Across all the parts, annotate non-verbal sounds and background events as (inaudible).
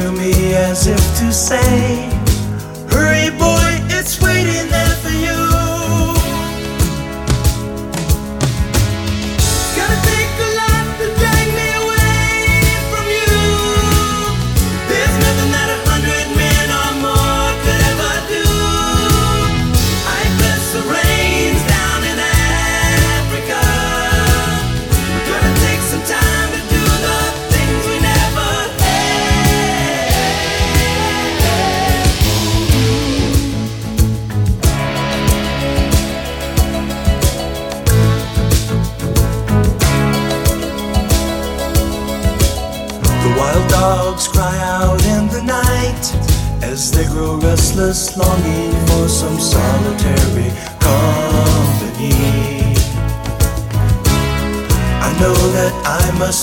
To me as if to say,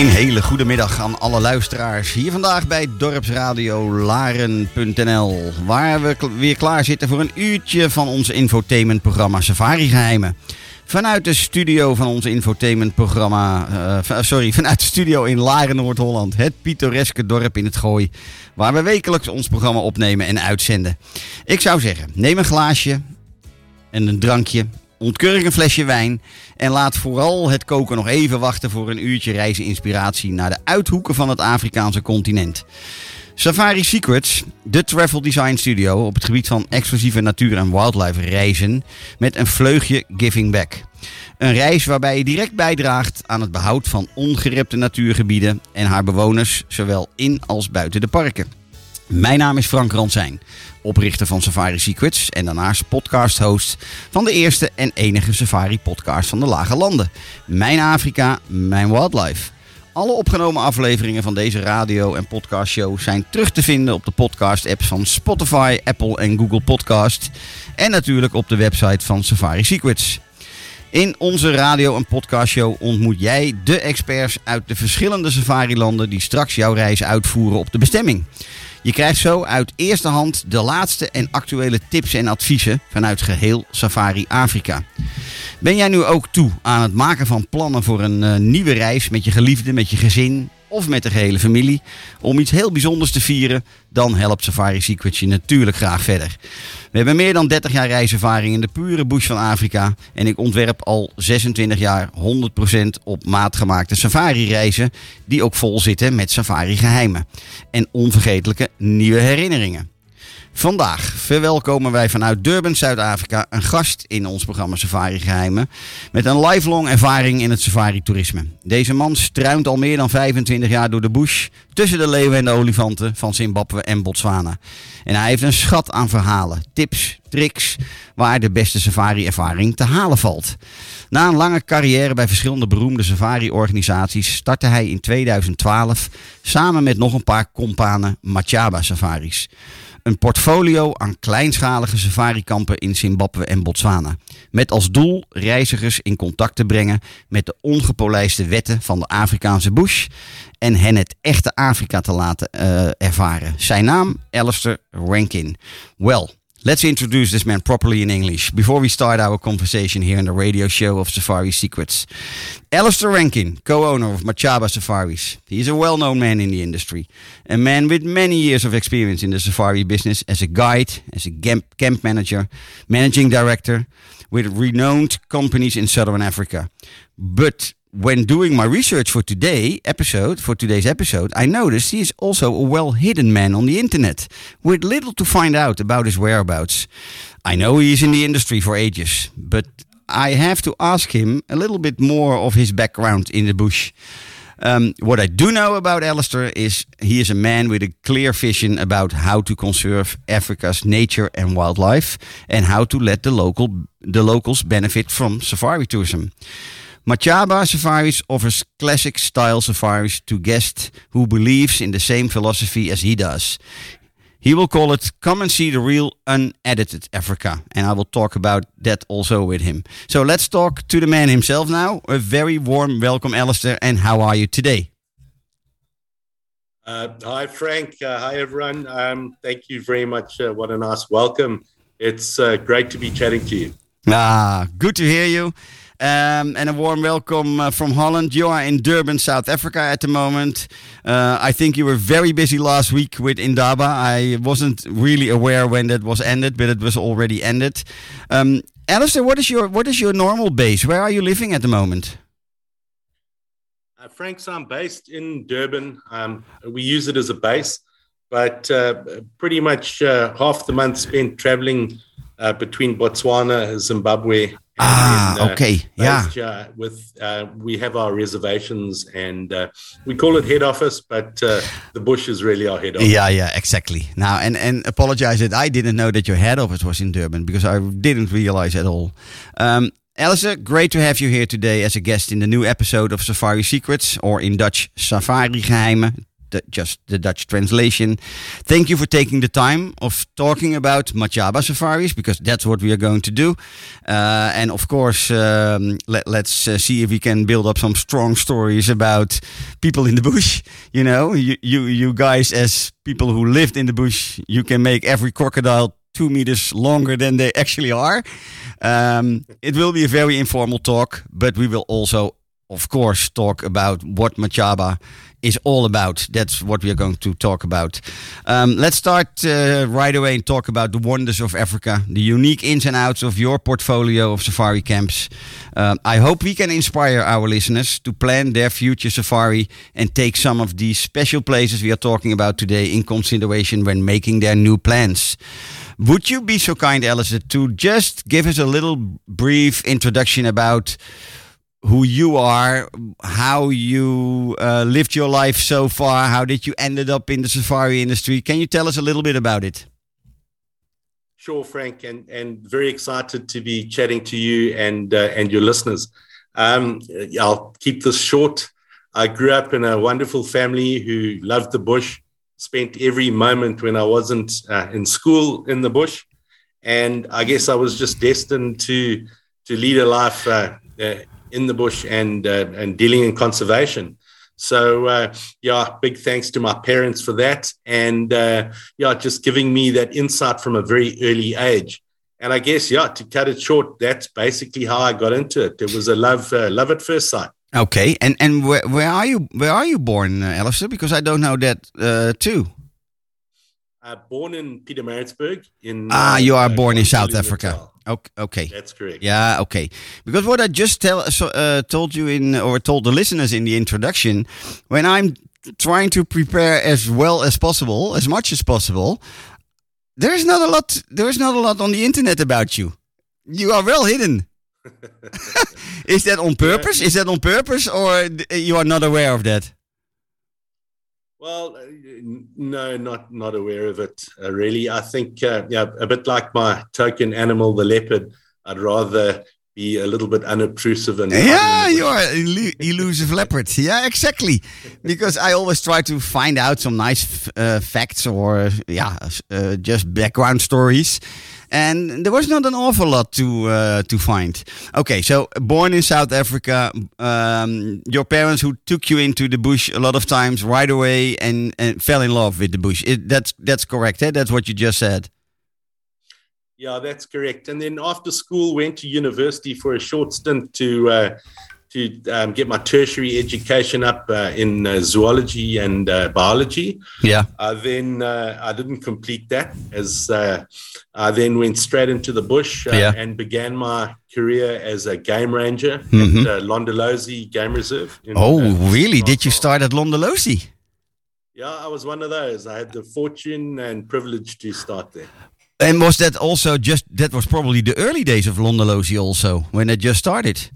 Een hele goede middag aan alle luisteraars. Hier vandaag bij dorpsradio Laren.nl. Waar we weer klaar zitten voor een uurtje van ons infotainmentprogramma Safari Geheimen. Vanuit de studio van ons infotainmentprogramma, eh, sorry, (laughs) vanuit de studio in Laren, Noord-Holland. Het pittoreske dorp in het Gooi. Waar we wekelijks ons programma opnemen en uitzenden. Ik zou zeggen, neem een glaasje en een drankje. Ontkurk een flesje wijn. En laat vooral het koken nog even wachten voor een uurtje reizeninspiratie naar de uithoeken van het Afrikaanse continent. Safari Secrets, de travel design studio op het gebied van exclusieve natuur- en wildlife reizen met een vleugje giving back. Een reis waarbij je direct bijdraagt aan het behoud van ongerepte natuurgebieden en haar bewoners, zowel in als buiten de parken. Mijn naam is Frank Ransijn, oprichter van Safari Secrets en daarnaast podcast-host van de eerste en enige safari-podcast van de Lage Landen. Mijn Afrika, mijn wildlife. Alle opgenomen afleveringen van deze radio- en podcastshow zijn terug te vinden op de podcast-apps van Spotify, Apple en Google Podcast. En natuurlijk op de website van Safari Secrets. In onze radio- en podcastshow ontmoet jij de experts uit de verschillende safarilanden die straks jouw reis uitvoeren op de bestemming. Je krijgt zo uit eerste hand de laatste en actuele tips en adviezen vanuit geheel Safari Afrika. Ben jij nu ook toe aan het maken van plannen voor een eh, nieuwe reis met je geliefde, met je gezin of met de gehele familie om iets heel bijzonders te vieren, dan helpt Safari Secrets je natuurlijk graag verder. We hebben meer dan 30 jaar reiservaring in de pure bush van Afrika en ik ontwerp al 26 jaar 100% op maat gemaakte safari-reizen die ook vol zitten met safari-geheimen en onvergetelijke nieuwe herinneringen. Vandaag verwelkomen wij vanuit Durban, Zuid-Afrika, een gast in ons programma Safari Geheimen. Met een lifelong ervaring in het safari-toerisme. Deze man struint al meer dan 25 jaar door de bush. tussen de leeuwen en de olifanten van Zimbabwe en Botswana. En hij heeft een schat aan verhalen, tips, tricks. waar de beste safari-ervaring te halen valt. Na een lange carrière bij verschillende beroemde safari-organisaties startte hij in 2012 samen met nog een paar kompanen Machaba Safaris. Een portfolio aan kleinschalige safarikampen in Zimbabwe en Botswana. Met als doel reizigers in contact te brengen met de ongepolijste wetten van de Afrikaanse bush. En hen het echte Afrika te laten eh, ervaren. Zijn naam, Alistair Rankin. Well, Let's introduce this man properly in English before we start our conversation here in the radio show of Safari Secrets. Alistair Rankin, co-owner of Machaba Safaris. He is a well-known man in the industry, a man with many years of experience in the safari business as a guide, as a camp manager, managing director with renowned companies in Southern Africa. But when doing my research for today episode for today's episode i noticed he is also a well hidden man on the internet with little to find out about his whereabouts i know he is in the industry for ages but i have to ask him a little bit more of his background in the bush um, what I do know about Alistair is he is a man with a clear vision about how to conserve Africa's nature and wildlife, and how to let the local the locals benefit from safari tourism. Machaba Safaris offers classic style safaris to guests who believes in the same philosophy as he does. He will call it Come and See the Real Unedited Africa. And I will talk about that also with him. So let's talk to the man himself now. A very warm welcome, Alistair. And how are you today? Uh, hi, Frank. Uh, hi, everyone. Um, thank you very much. Uh, what a nice welcome. It's uh, great to be chatting to you. Ah, good to hear you. Um, and a warm welcome uh, from Holland. You are in Durban, South Africa at the moment. Uh, I think you were very busy last week with Indaba. I wasn't really aware when that was ended, but it was already ended. Um, Alistair, what is your what is your normal base? Where are you living at the moment? Uh, Frank, so I'm based in Durban. Um, we use it as a base, but uh, pretty much uh, half the month spent traveling uh, between Botswana, and Zimbabwe, Ah, and, uh, okay, yeah. based, uh, with uh, we have our reservations, and uh, we call it head office, but uh, the bush is really our head office. Yeah, yeah, exactly. Now, and and apologize that I didn't know that your head office was in Durban because I didn't realize at all. Um, Alistair, great to have you here today as a guest in the new episode of Safari Secrets, or in Dutch, Safari Geheimen. Just the Dutch translation. Thank you for taking the time of talking about Machaba safaris because that's what we are going to do. Uh, and of course, um, let, let's uh, see if we can build up some strong stories about people in the bush. (laughs) You know, you, you, you guys, as people who lived in the bush, you can make every crocodile two meters longer than they actually are. Um, it will be a very informal talk, but we will also, of course, talk about what Machaba is all about. That's what we are going to talk about. Um, let's start uh, right away and talk about the wonders of Africa, the unique ins and outs of your portfolio of safari camps. Um, I hope we can inspire our listeners to plan their future safari and take some of these special places we are talking about today in consideration when making their new plans. Would you be so kind, Alistair, to just give us a little brief introduction about who you are, how you uh, lived your life so far, how did you ended up in the safari industry? Can you tell us a little bit about it? Sure, Frank, and and very excited to be chatting to you and uh, and your listeners. Um, I'll keep this short. I grew up in a wonderful family who loved the bush. Spent every moment when I wasn't uh, in school in the bush, and I guess I was just destined to to lead a life uh, uh, in the bush and uh, and dealing in conservation. So uh, yeah, big thanks to my parents for that, and uh, yeah, just giving me that insight from a very early age. And I guess yeah, to cut it short, that's basically how I got into it. It was a love uh, love at first sight. Okay, and and where, where are you where are you born, uh, Alistair? Because I don't know that uh, too. Uh, born in Pietermaritzburg. In Ah, you are uh, born in South Africa. Okay, okay. That's correct. Yeah, okay. Because what I just tell uh, told you in or told the listeners in the introduction, when I'm trying to prepare as well as possible, as much as possible, there is not a lot. There is not a lot on the internet about you. You are well hidden. (laughs) (laughs) is that on purpose? Is that on purpose, or you are not aware of that? Well, uh, no, not not aware of it uh, really. I think uh, yeah, a bit like my token animal, the leopard. I'd rather be a little bit unobtrusive and Yeah, you're an elusive leopard. Yeah, exactly. Because I always try to find out some nice uh, facts or yeah, uh, just background stories, and there was not an awful lot to uh, to find. Okay, so born in South Africa, um, your parents who took you into the bush a lot of times right away and, and fell in love with the bush. It, that's that's correct. Eh? That's what you just said. Yeah, that's correct. And then after school, went to university for a short stint to uh, to um, get my tertiary education up uh, in uh, zoology and uh, biology. Yeah. Then uh, I didn't complete that, as uh, I then went straight into the bush uh, Yeah. and began my career as a game ranger Mhm. at uh, Londolozi Game Reserve. in, Oh, really? Did you start at Londolozi? Yeah, I was one of those. I had the fortune and privilege to start there. And was that also just that was probably the early days of Londolozi also when it just started?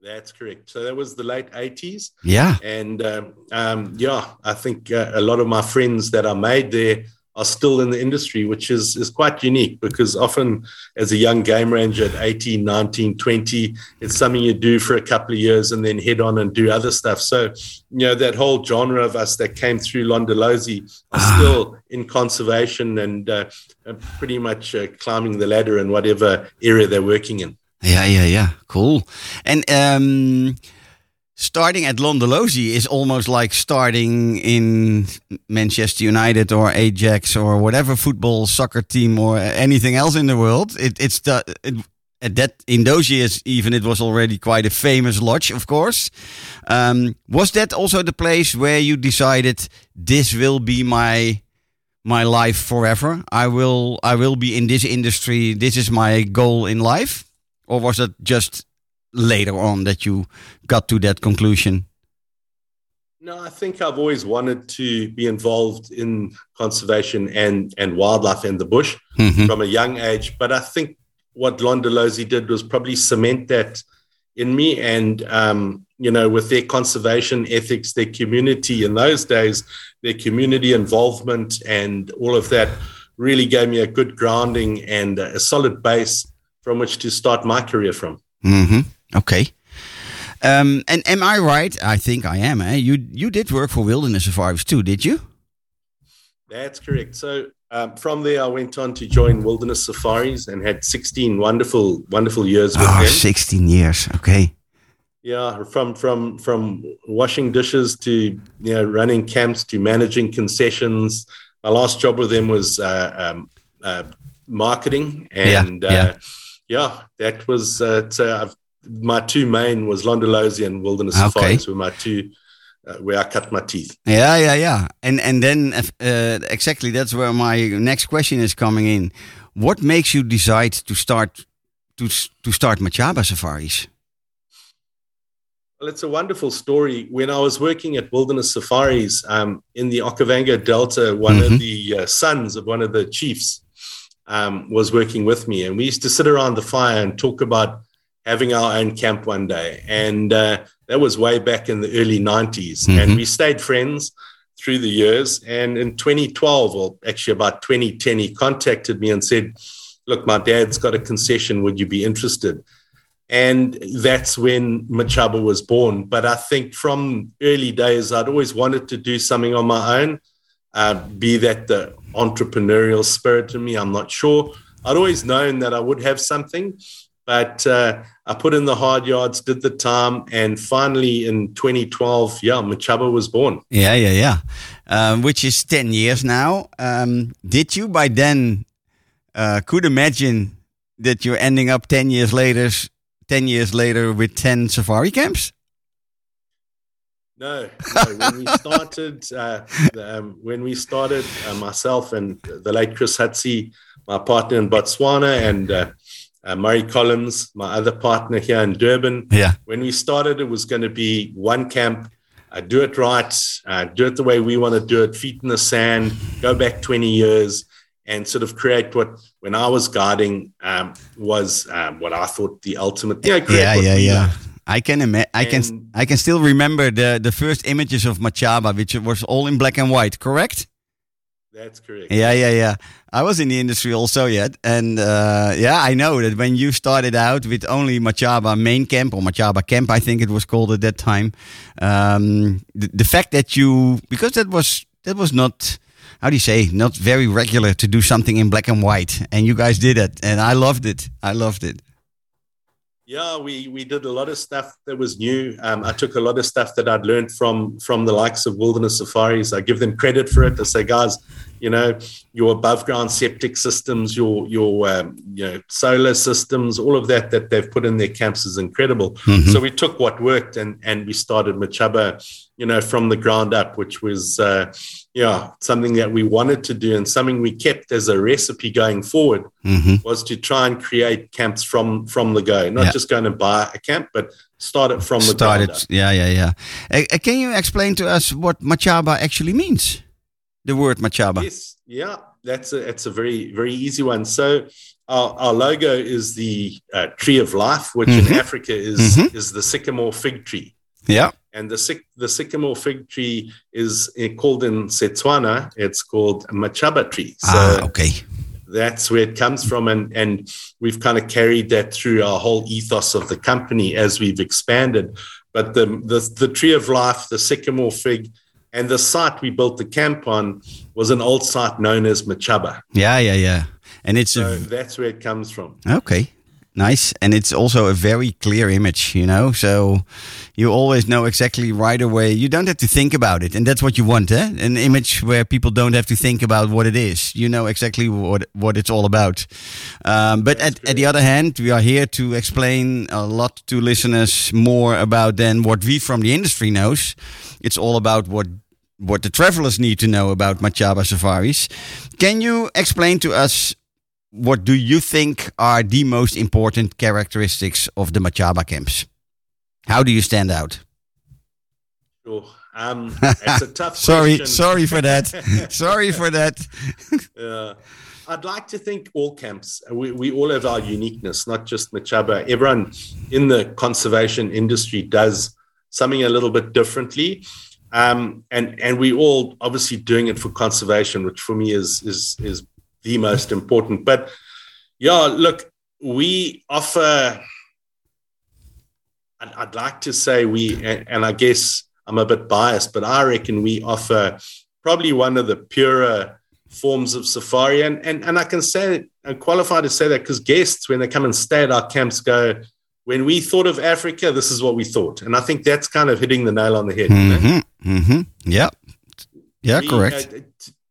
That's correct. So that was the late 80s. Yeah. And um, um, yeah, I think uh, a lot of my friends that I made there are still in the industry, which is, is quite unique because often as a young game ranger at 18, 19, 20, it's something you do for a couple of years and then head on and do other stuff. So, you know, that whole genre of us that came through Londolozi are Ah. still in conservation and uh, uh, pretty much uh, climbing the ladder in whatever area they're working in. Yeah, yeah, yeah. Cool. And um starting at Londolozi is almost like starting in Manchester United or Ajax or whatever football soccer team or anything else in the world. It, it's the it, at that in those years even it was already quite a famous lodge, of course. Um, was that also the place where you decided this will be my my life forever? I will I will be in this industry. This is my goal in life, or was it just later on that you got to that conclusion? No, I think I've always wanted to be involved in conservation and, and wildlife and the bush Mhm. from a young age. But I think what Londolozi did was probably cement that in me. And, um, you know, with their conservation ethics, their community in those days, their community involvement and all of that really gave me a good grounding and a solid base from which to start my career from. hmm Okay. Um, and am I right? I think I am. Eh? You you did work for Wilderness Safaris too, did you? That's correct. So um, from there, I went on to join Wilderness Safaris and had 16 wonderful, wonderful years with Oh, them. 16 years. Okay. Yeah, from from from washing dishes to you know running camps to managing concessions. My last job with them was uh, um, uh, marketing, Yeah, and uh, yeah. yeah. that was uh, so I've, my two main was Londolozi and Wilderness Okay. Safaris were my two uh, where I cut my teeth. Yeah, yeah, yeah. And and then uh, exactly that's where my next question is coming in. What makes you decide to start to to start Machaba Safaris? Well, it's a wonderful story. When I was working at Wilderness Safaris um, in the Okavango Delta, one Mhm. of the uh, sons of one of the chiefs um, was working with me, and we used to sit around the fire and talk about having our own camp one day. And uh, that was way back in the early 90s. Mhm. And we stayed friends through the years. And in 2012, or actually about 2010, he contacted me and said, Look, my dad's got a concession. Would you be interested? And that's when Machaba was born. But I think from early days, I'd always wanted to do something on my own, uh, be that the entrepreneurial spirit in me, I'm not sure. I'd always known that I would have something, but uh, I put in the hard yards, did the time, and finally in 2012, yeah, Machaba was born. Yeah, yeah, yeah. Um, which is 10 years now. Um, did you by then uh, could imagine that you're ending up 10 years later 10 years later with 10 safari camps? No, no. when we started, (laughs) uh, um, when we started, uh, myself and the late Chris Hutzi, my partner in Botswana, and uh, uh, Murray Collins, my other partner here in Durban. Yeah. When we started, it was going to be one camp, uh, do it right, uh, do it the way we want to do it, feet in the sand, go back 20 years, and sort of create what, when I was guiding, um, was um, what I thought the ultimate. Yeah, yeah, yeah. loved. I can ima- I can I can still remember the the first images of Machaba, which was all in black and white. Correct? That's correct. Yeah, yeah, yeah. I was in the industry also yet, and uh, yeah, I know that when you started out with only Machaba main camp or Machaba camp, I think it was called at that time. Um, the, the fact that you because that was that was not how do you say not very regular to do something in black and white, and you guys did it, and I loved it. I loved it. Yeah, we we did a lot of stuff that was new. Um, I took a lot of stuff that I'd learned from from the likes of Wilderness Safaris. I give them credit for it. I say, guys, you know, your above ground septic systems, your your um, you know solar systems, all of that that they've put in their camps is incredible. So we took what worked and and we started Machaba, you know, from the ground up, which was uh, yeah something that we wanted to do and something we kept as a recipe going forward hmm was to try and create camps from from the go, not Yeah. just going to buy a camp, but start it from the started. ground. Yeah, yeah, yeah. Uh, uh, can you explain to us what Machaba actually means? The word Machaba. Yes, yeah, that's a it's a very very easy one. So our, our logo is the uh, tree of life, which Mhm. in Africa is Mhm. is the sycamore fig tree, Yeah. and the syc- the sycamore fig tree is uh, called in Setswana. It's called machaba tree. So ah, okay. that's where it comes from and and we've kind of carried that through our whole ethos of the company as we've expanded but the the, the tree of life the sycamore fig and the site we built the camp on was an old site known as Machaba. Yeah, yeah, yeah. And it's So a that's where it comes from. Okay, nice. And it's also a very clear image, you know. So you always know exactly right away. You don't have to think about it, and that's what you want, eh? An image where people don't have to think about what it is. You know exactly what what it's all about. Um, but at, at the other hand, we are here to explain a lot to listeners more about than what we from the industry knows. It's all about what what the travelers need to know about Machaba safaris. Can you explain to us what do you think are the most important characteristics of the Machaba camps? How do you stand out? Sure. Um, (laughs) it's a tough Sorry, question. sorry for that. (laughs) sorry for that. (laughs) Uh, I'd like to think all camps, we, we all have our uniqueness, not just Machaba. Everyone in the conservation industry does something a little bit differently. Um, and, and we all obviously doing it for conservation, which for me is, is, is the most important. But yeah, look, we offer, I'd, I'd like to say we, and, and I guess I'm a bit biased, but I reckon we offer probably one of the purer forms of safari. And, and, and I can say, I'm qualified to say that because guests, when they come and stay at our camps, go, when we thought of Africa, this is what we thought. And I think that's kind of hitting the nail on the head. you know? hmm hmm Yeah. Yeah, We, correct. uh,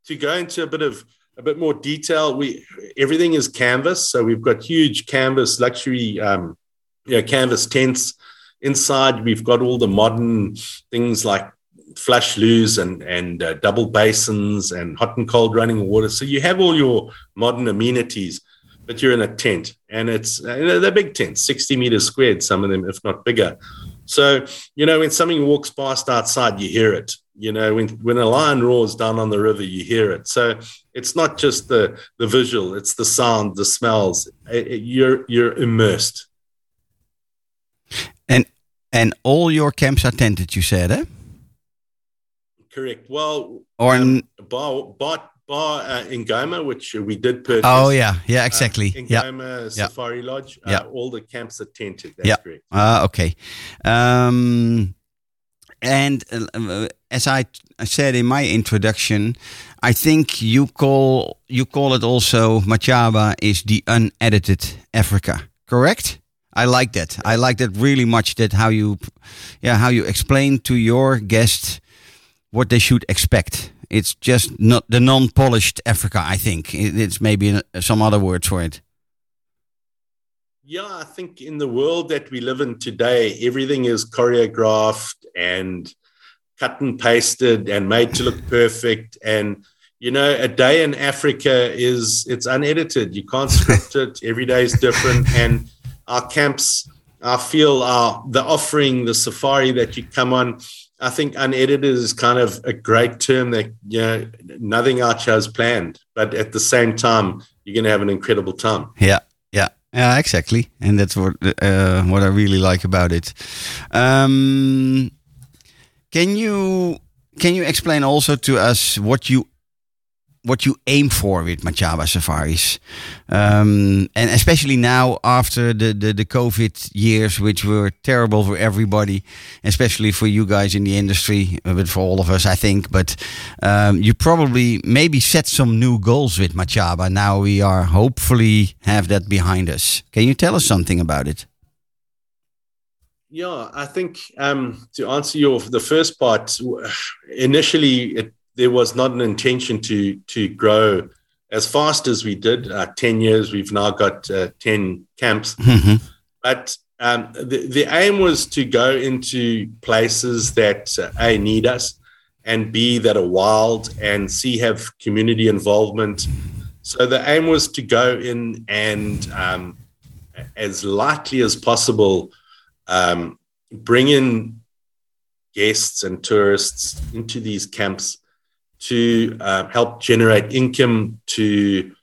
to go into a bit of a bit more detail, we everything is canvas, so we've got huge canvas luxury, um, you know, canvas tents. Inside, we've got all the modern things like flush loos and and uh, double basins and hot and cold running water. So you have all your modern amenities, but you're in a tent, and it's uh, they're big tents, sixty meters squared, some of them, if not bigger. So, you know, when something walks past outside, you hear it. You know, when, when a lion roars down on the river, you hear it. So it's not just the, the visual, it's the sound, the smells. It- it- you're, you're immersed. And and all your camps are tented, you said, eh? Correct. Well, Or um, bar, bar, bar uh, in Ngoma, which we did purchase. oh yeah, yeah, uh, exactly. in yeah. Ngoma Safari Lodge, uh, Yeah. all the camps are tented. That's Yeah. correct. Ah, okay. Um, and uh, as I t- said in my introduction, I think you call you call it also Machaba is the unedited Africa, correct? I like that. I like that really much. That how you, yeah, how you explain to your guests what they should expect. It's just not the non-polished Africa. I think it's maybe uh, some other words for it. Yeah, I think in the world that we live in today, everything is choreographed and cut and pasted and made to look perfect. And you know, a day in Africa is it's unedited. You can't script it. Every day is different, and our camps, I feel, are the offering, the safari that you come on. I think unedited is kind of a great term that you know nothing else has planned, but at the same time, you're going to have an incredible time. Yeah, yeah, exactly, and that's what uh, what I really like about it. Um, can you can you explain also to us what you what you aim for with Machaba safaris, um, and especially now after the, the the COVID years, which were terrible for everybody, especially for you guys in the industry, uh, but for all of us, I think. But um, you probably maybe set some new goals with Machaba. Now we are hopefully have that behind us. Can you tell us something about it? Yeah, I think um, to answer your the first part, initially it, there was not an intention to to grow as fast as we did. Uh, ten years, we've now got uh, ten camps, but um, the the aim was to go into places that uh, a need us, and b that are wild, and c have community involvement. So the aim was to go in and um, as lightly as possible um, bring in guests and tourists into these camps to uh, help generate income, to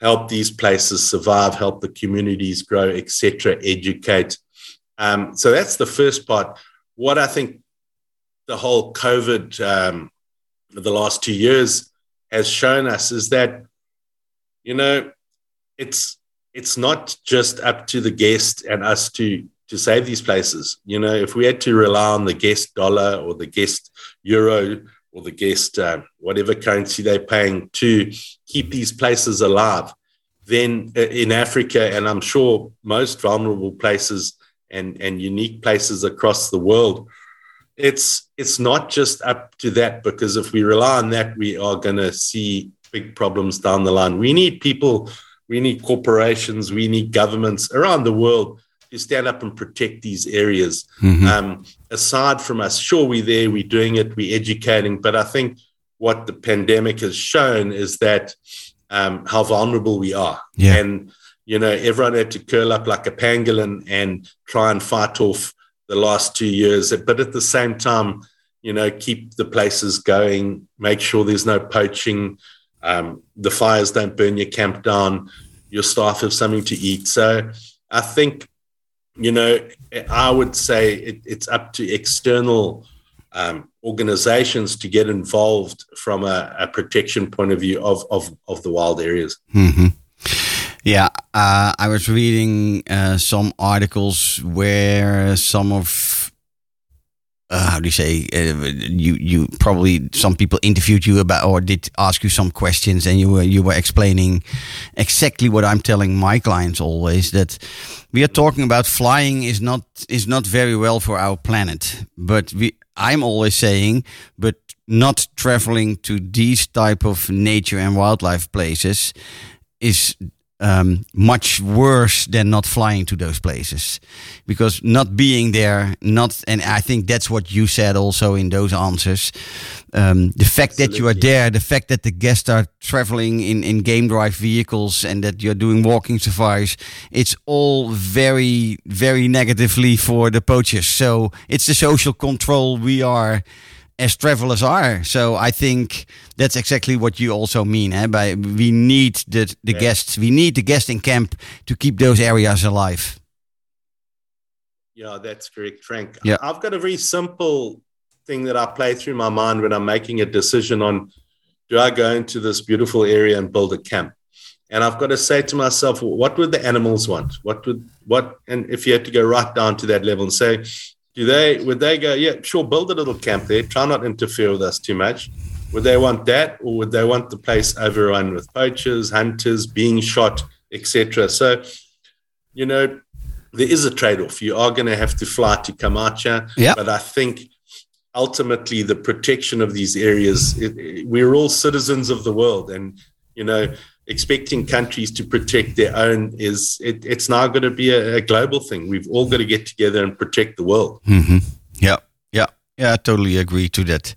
help these places survive, help the communities grow, etc., educate. Um, so that's the first part. What I think the whole COVID, um, the last two years, has shown us is that, you know, it's it's not just up to the guest and us to to save these places. You know, if we had to rely on the guest dollar or the guest euro or the guest uh, whatever currency they're paying to keep these places alive, then uh, in Africa and I'm sure most vulnerable places and and unique places across the world, it's it's not just up to that because if we rely on that, we are going to see big problems down the line. We need people we need corporations, we need governments around the world to stand up and protect these areas. Um, aside from us, sure, we're there, we're doing it, we're educating, but I think what the pandemic has shown is that um, how vulnerable we are. Yeah. And, you know, everyone had to curl up like a pangolin and try and fight off the last two years. But at the same time, you know, keep the places going, make sure there's no poaching, um, the fires don't burn your camp down, your staff have something to eat. So I think, you know, I would say it, it's up to external um, organizations to get involved from a, a protection point of view of, of, of the wild areas. Yeah, uh, I was reading uh, some articles where some of uh, how do you say uh, you you probably some people interviewed you about or did ask you some questions and you were you were explaining exactly what I'm telling my clients always that we are talking about flying is not is not very well for our planet. But we I'm always saying but not traveling to these type of nature and wildlife places is um, much worse than not flying to those places. Because not being there not and i think that's what you said also in those answers um, the fact that you are there the fact that the guests are traveling in, in game drive vehicles and that you're doing walking safaris it's all very very negatively for the poachers. So it's the social control we are as travelers are. So I think that's exactly what you also mean. Eh? By we need the the Yeah. guests, we need the guests in camp to keep those areas alive. Yeah, that's correct, Frank. Yeah. I've got a very simple thing that I play through my mind when I'm making a decision on do I go into this beautiful area and build a camp? And I've got to say to myself, what would the animals want? What would what and if you had to go right down to that level and say, do they would they go, yeah, sure, build a little camp there, try not interfere with us too much. Would they want that, or would they want the place overrun with poachers, hunters, being shot, etc.? So, you know, there is a trade-off. You are going to have to fly to Camacha, Yeah. but I think ultimately the protection of these areas, it, it- we're all citizens of the world, and you know, expecting countries to protect their own is it, it's now going to be a, a global thing. We've all got to get together and protect the world. Mm-hmm. Yeah, yeah, Yeah, I totally agree to that.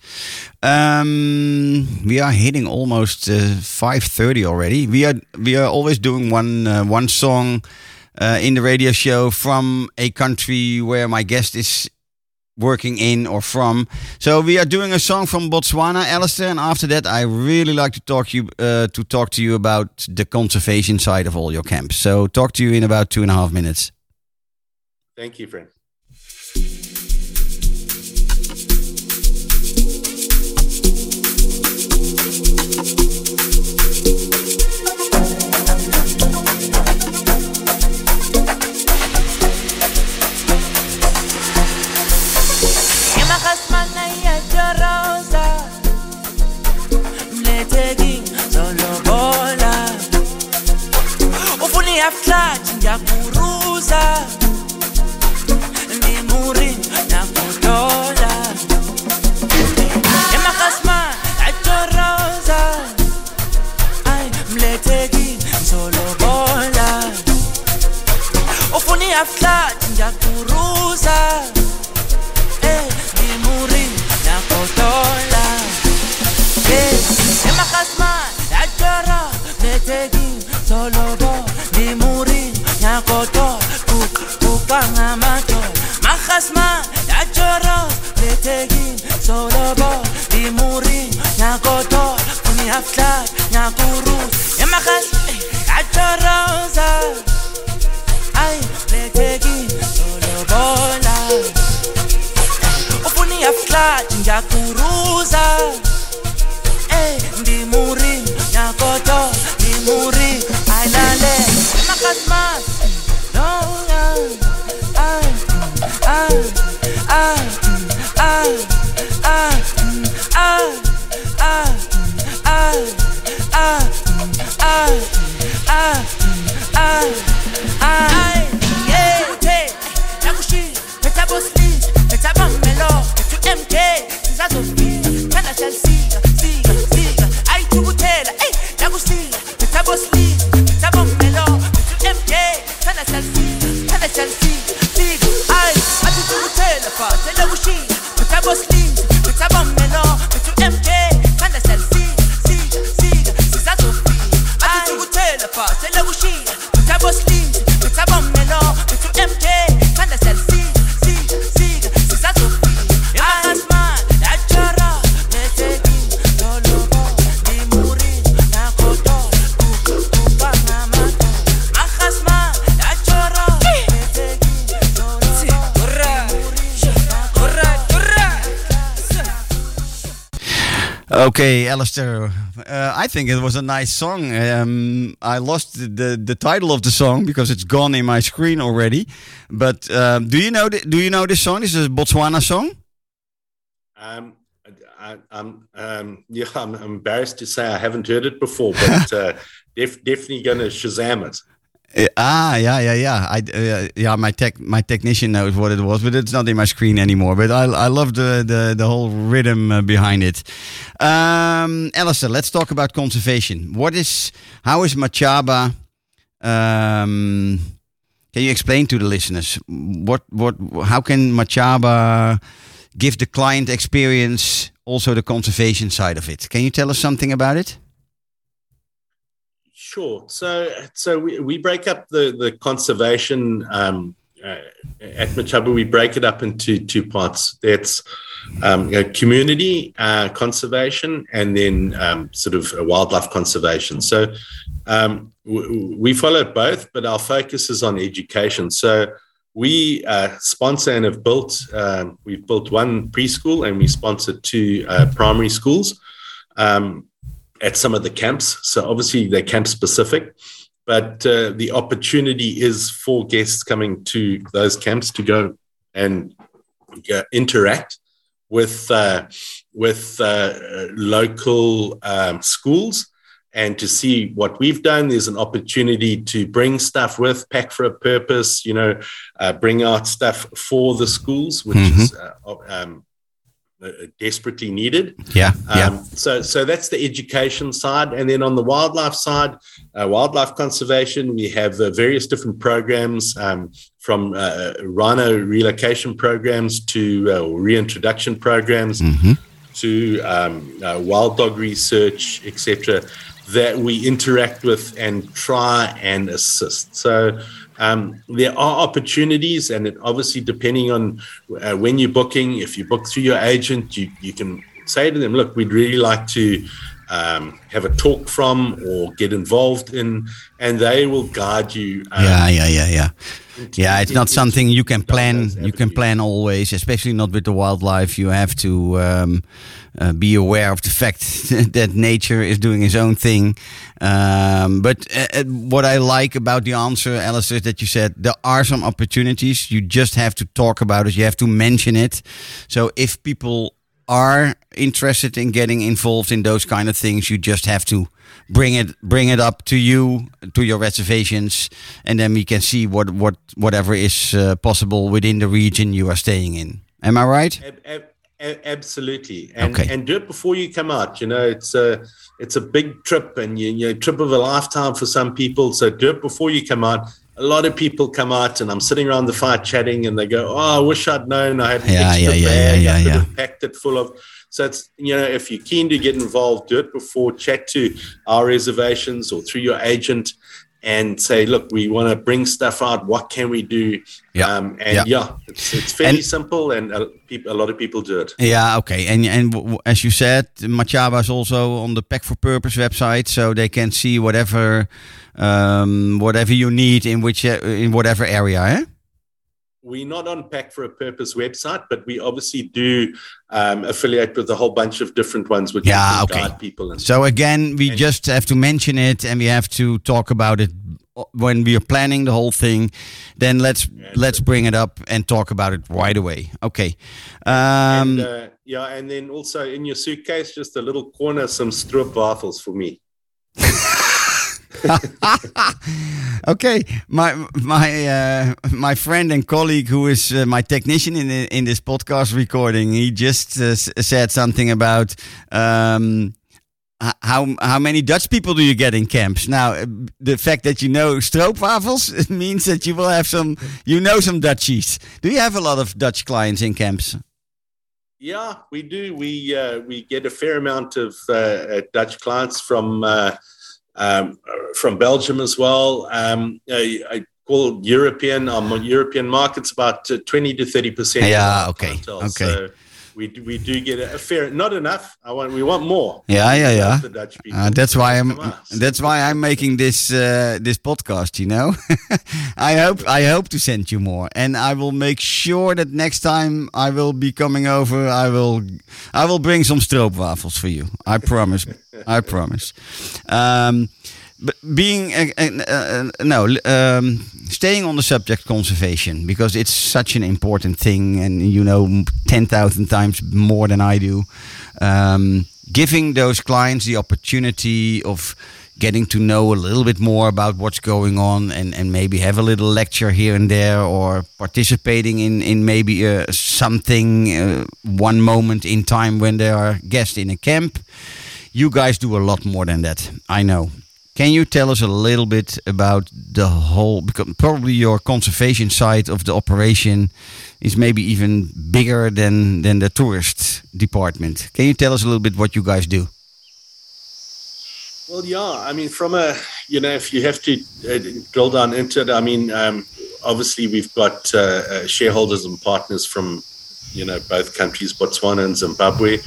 Um, we are hitting almost uh, five thirty already. We are we are always doing one uh, one song uh, in the radio show from a country where my guest is working in or from. So we are doing a song from Botswana, Alistair, and after that, I really like to talk you uh, to talk to you about the conservation side of all your camps. So talk to you in about two and a half minutes. Thank you, friend. khasmana ya choroza mleteki ngizolobola ufuna ihaftlaji ngiyakuruza. Ngimuri nakudola emakhasmana achoroza ay mleteki ngizolobola ufuna ihaftlaji ngiyakuruza. Χασμάν, Ατέρα, Νετεγίν, Σολοβό, Δημουρίν, Νιακοτό, Κουκαναμάτο. Μαχασμάν, Ατέρα, Νετεγίν, Σολοβό, Δημουρίν, Νιακοτό, Κουνιαφτάρ, Νιακουρούς. Εμαχασ, Ατέρα, Ζαρ. Αϊ, Νετεγίν, Σολοβό, Λαρ. Ufuni ya flat, njakuruza. Ngiyakuruza eh ndimuri nyakoto ndimuri ayilale emakasimas no ah ah ah ah ah ah ah ah ah ah ah ah ah ah yeah uthe nakushila phethabo sleep phethabo melo phethu MK sizazofika kana shalsika usted. Okay, Alistair. Uh, I think it was a nice song. Um, I lost the, the, the title of the song because it's gone in my screen already. But um, do you know the, do you know this song? This is a Botswana song. Um, I, I'm um, yeah, I'm embarrassed to say I haven't heard it before, but uh, (laughs) def- definitely to Shazam it. Uh, ah, yeah, yeah, yeah. I uh, yeah, my tech my technician knows what it was, but it's not in my screen anymore. But I I love the the, the whole rhythm uh, behind it. Um, Alistair, let's talk about conservation. What is how is Machaba? Um, can you explain to the listeners what what how can Machaba give the client experience also the conservation side of it? Can you tell us something about it? Sure. So, so we, we break up the the conservation um, uh, at Machaba. We break it up into two parts. That's um, you know, community uh, conservation and then um, sort of wildlife conservation. So, um, w- we follow both, but our focus is on education. So. We uh, sponsor and have built. Um, we've built one preschool and we sponsor two uh, primary schools. Um, at some of the camps. So obviously they're camp specific, but uh, the opportunity is for guests coming to those camps to go and uh, interact with uh, with uh, local um, schools and to see what we've done. There's an opportunity to bring stuff with, pack for a purpose, you know, uh, bring out stuff for the schools, which is uh, um, desperately needed. Yeah, yeah. Um, so, so that's the education side, and then on the wildlife side, uh, wildlife conservation, we have uh, various different programs um, from uh, rhino relocation programs to uh, reintroduction programs to um, uh, wild dog research, etc. That we interact with and try and assist. So. Um, there are opportunities, and it obviously depending on uh, when you're booking. If you book through your agent, you, you can say to them, "Look, we'd really like to um, have a talk from or get involved in," and they will guide you. Um, yeah, yeah, yeah, yeah. Yeah, it's not something you can plan. You can plan always, especially not with the wildlife. You have to um, uh, be aware of the fact (laughs) that nature is doing its own thing. Um, but uh, uh, what I like about the answer, Alistair, is that you said there are some opportunities. You just have to talk about it. You have to mention it. So if people are interested in getting involved in those kind of things, you just have to bring it bring it up to you to your reservations, and then we can see what what whatever is uh, possible within the region you are staying in. Am I right? Ab- ab- absolutely, and Okay. and do it before you come out. You know, it's a it's a big trip, and you, you know, trip of a lifetime for some people. So do it before you come out. A lot of people come out, and I'm sitting around the fire chatting, and they go, "Oh, I wish I'd known. I had an Yeah, extra yeah, yeah, bag. yeah, I could yeah, have packed it full of." So it's you know, if you're keen to get involved, do it before. Chat to our reservations or through your agent, and say, "Look, we want to bring stuff out. What can we do?" Yeah, um, and yeah. yeah, it's, it's fairly And- simple, and a, a lot of people do it. Yeah, okay. And and as you said, Machaba is also on the Pack for Purpose website, so they can see whatever um, whatever you need in which uh, in whatever area. Eh? we're not on Pack for a Purpose website, but we obviously do um, affiliate with a whole bunch of different ones which Yeah, okay. people. And So again, we And- just have to mention it, and we have to talk about it when we are planning the whole thing. Then let's let's bring it up and talk about it right away. Okay. Um, and, uh, yeah, and then also in your suitcase, just a little corner, some stroopwafels for me. (laughs) (laughs) okay, my my uh, my friend and colleague, who is uh, my technician in in this podcast recording, he just uh, said something about um, how how many Dutch people do you get in camps? Now, uh, the fact that you know stroopwafels (laughs) means that you will have some, you know, some Dutchies. Do you have a lot of Dutch clients in camps? Yeah, we do. We uh, we get a fair amount of uh, uh, Dutch clients from uh, um, from Belgium as well. Um, I, I call European um, European markets about uh, twenty to thirty percent. Yeah, okay, okay. So we do, we do get a, fair, not enough. I want we want more. Yeah, yeah, yeah. The Dutch people. Uh, that's why I'm. That's why I'm making this uh, this podcast. You know, (laughs) I hope I hope to send you more, and I will make sure that next time I will be coming over, I will I will bring some stroopwafels for you. I promise. I promise. Um, but being uh, no, um, staying on the subject conservation because it's such an important thing, and you know ten thousand times more than I do. Um, giving those clients the opportunity of getting to know a little bit more about what's going on, and, and maybe have a little lecture here and there, or participating in in maybe uh, something uh, one moment in time when they are guests in a camp. You guys do a lot more than that. I know. Can you tell us a little bit about the whole? Because probably your conservation side of the operation is maybe even bigger than than the tourist department. Can you tell us a little bit what you guys do? Well, yeah. I mean, from a you know, if you have to uh, drill down into it, I mean, um, obviously we've got uh, uh, shareholders and partners from you know both countries, Botswana and Zimbabwe.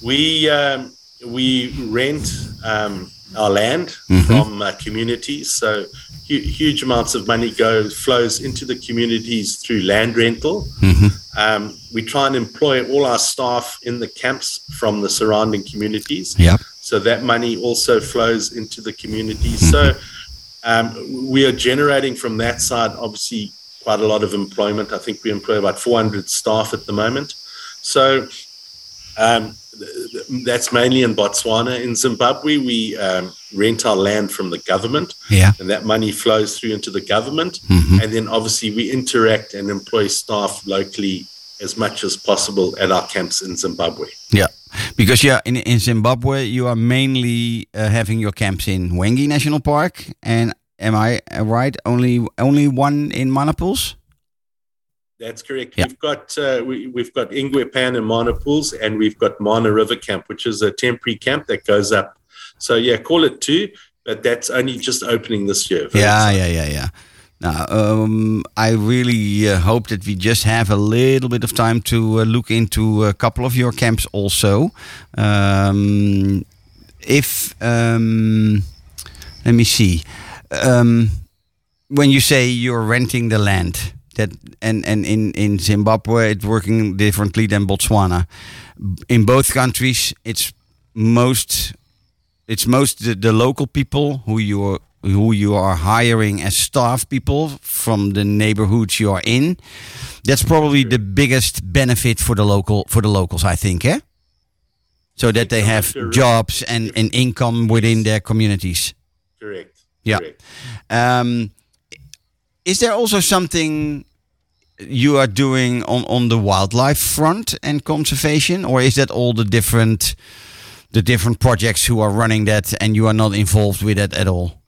We um, we rent um, our land from uh, communities, so hu- huge amounts of money go flows into the communities through land rental. Um, we try and employ all our staff in the camps from the surrounding communities. Yeah. So that money also flows into the community. So um, we are generating from that side, obviously, quite a lot of employment. I think we employ about 400 staff at the moment. So um, th- th- that's mainly in Botswana. In Zimbabwe, we um, rent our land from the government, Yeah. and that money flows through into the government. And then obviously we interact and employ staff locally as much as possible at our camps in Zimbabwe. Yeah, because yeah, in in Zimbabwe you are mainly uh, having your camps in Hwange National Park, and am I uh, right? Only only one in Mana Pools. That's correct. Yeah. We've got uh, we, we've got Ingwe Pan and Mana Pools, and we've got Mana River Camp, which is a temporary camp that goes up. So yeah, call it two, but that's only just opening this year. Yeah, yeah, yeah, yeah. Now, um, I really uh, hope that we just have a little bit of time to uh, look into a couple of your camps also. Um, if, um, let me see, um, when you say you're renting the land, that and, and in, in Zimbabwe it's working differently than Botswana. In both countries, it's most it's most the, the local people who you are who you are hiring as staff people from the neighborhoods you are in. That's probably the biggest benefit for the local for the locals, I think, eh? So that they have jobs and, and income within their communities. Correct. Yeah. Correct. Um, is there also something you are doing on, on the wildlife front and conservation, or is that all the different the different projects who are running that and you are not involved with it at all?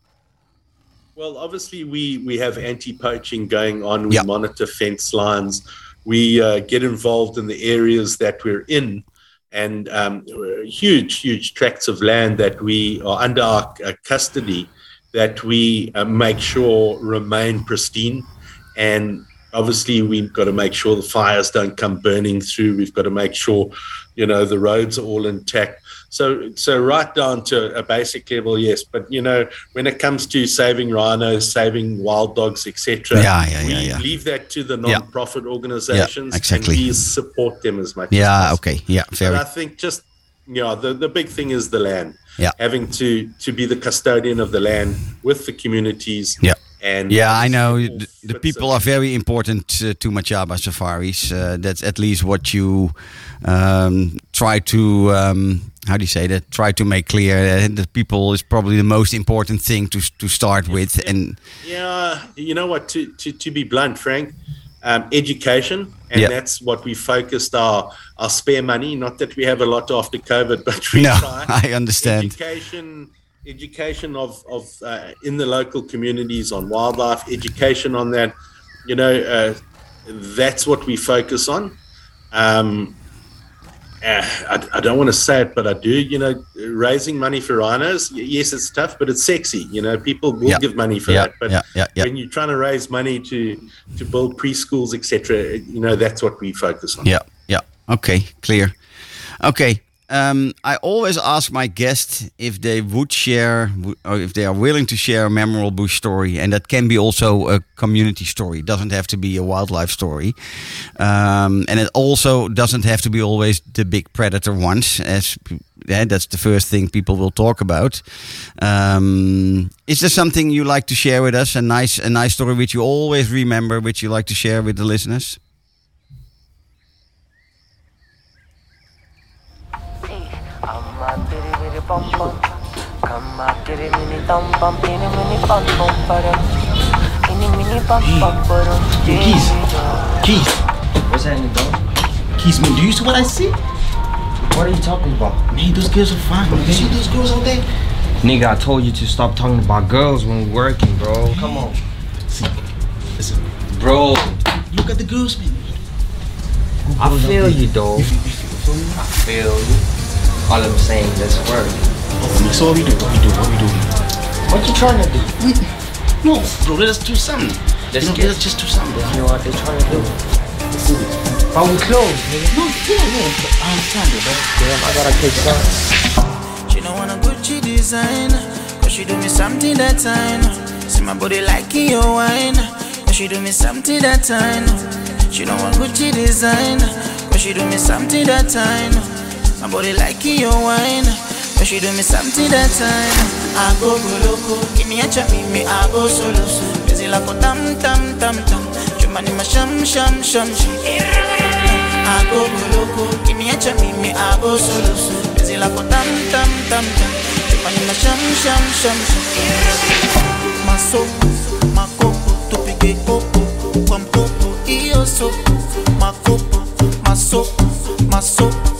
Well, obviously, we we have anti-poaching going on. We Yeah. monitor fence lines. We uh, get involved in the areas that we're in, and um, huge, huge tracts of land that we are under our uh, custody that we uh, make sure remain pristine. And obviously, we've got to make sure the fires don't come burning through. We've got to make sure, you know, the roads are all intact. So, so right down to a basic level, yes. But you know, when it comes to saving rhinos, saving wild dogs, etc., Yeah, yeah, we yeah, yeah. leave that to the non-profit organizations, exactly. and we support them as much. as Yeah, possible. okay, yeah, But very. I think just you know the, the big thing is the land. Yeah. Having to to be the custodian of the land with the communities. Yeah. And Yeah, I know. The, the people are very important uh, to Machaba safaris. Uh, that's at least what you um, try to, um, how do you say that? Try to make clear that the people is probably the most important thing to to start with. And Yeah, you know what? To to, to be blunt, Frank, um, education, and that's what we focused our our spare money. Not that we have a lot after COVID, but we no, try. (laughs) I understand. Education, education of of uh, in the local communities on wildlife, education on that. You know, uh, that's what we focus on. Um, uh, I, I don't want to say it, but I do. You know, raising money for rhinos. Yes, it's tough, but it's sexy. You know, people will Yeah. give money for Yeah, that. But yeah. when you're trying to raise money to to build preschools, etc., you know, that's what we focus on. Yeah, yeah. Okay, clear. Okay. Um, I always ask my guests if they would share, or if they are willing to share a memorable story, and that can be also a community story. It doesn't have to be a wildlife story, um, and it also doesn't have to be always the big predator ones. As yeah, that's the first thing people will talk about. Um, is there something you like to share with us? A nice, a nice story which you always remember, which you like to share with the listeners? Bum bum. Come a bitty mini dum bum, mini mini bum bum, but mini mini bum bum, but Keys. Keys. What's happening, dog? Keys, man, do you see what I see? What are you talking about? Man, those girls are fine. Man. You see those girls out there? Nigga, I told you to stop talking about girls when we're working, bro. Come on. Listen, Bro, look at the girls, man. I feel you, dog. I feel you. All I'm saying, let's work. Oh, so what we do? What we do? What we do? What you trying to do? No, bro, let us do something. Let's you know, get- let us just do something. You know what they trying to do? But we close, nigga. No, yeah, yeah, I understand it, bro. Damn, I gotta take some. She don't wanna Gucci design Cause she do me something that time See my body like your wine Cause she do me something that time She don't want Gucci design Cause she do me something that time Somebody like you wine. But she do me something that time. I go go goloko Kiniacha mimi I go solo Penzi lako tam tam tam tam Chumba ni masham sham sham sham I go go goloko Kiniacha mimi I go solo Penzi lako tam tam tam tam Chumba ni masham sham sham sham Masoko makoko tupige koko kwa mkoko iyo soko makoko masoko masoko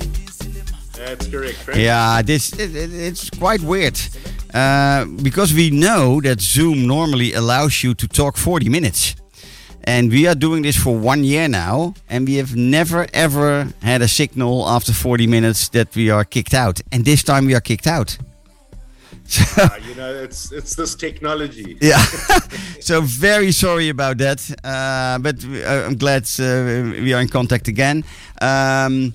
That's correct, Frank. Yeah, this it, it- it's quite weird uh, because we know that Zoom normally allows you to talk 40 minutes, and we are doing this for one year now, and we have never ever had a signal after 40 minutes that we are kicked out, and this time we are kicked out. (laughs) So, Uh, you know, it's it's this technology. (laughs) yeah, so very sorry about that, uh, but uh, I'm glad uh, we are in contact again. Um,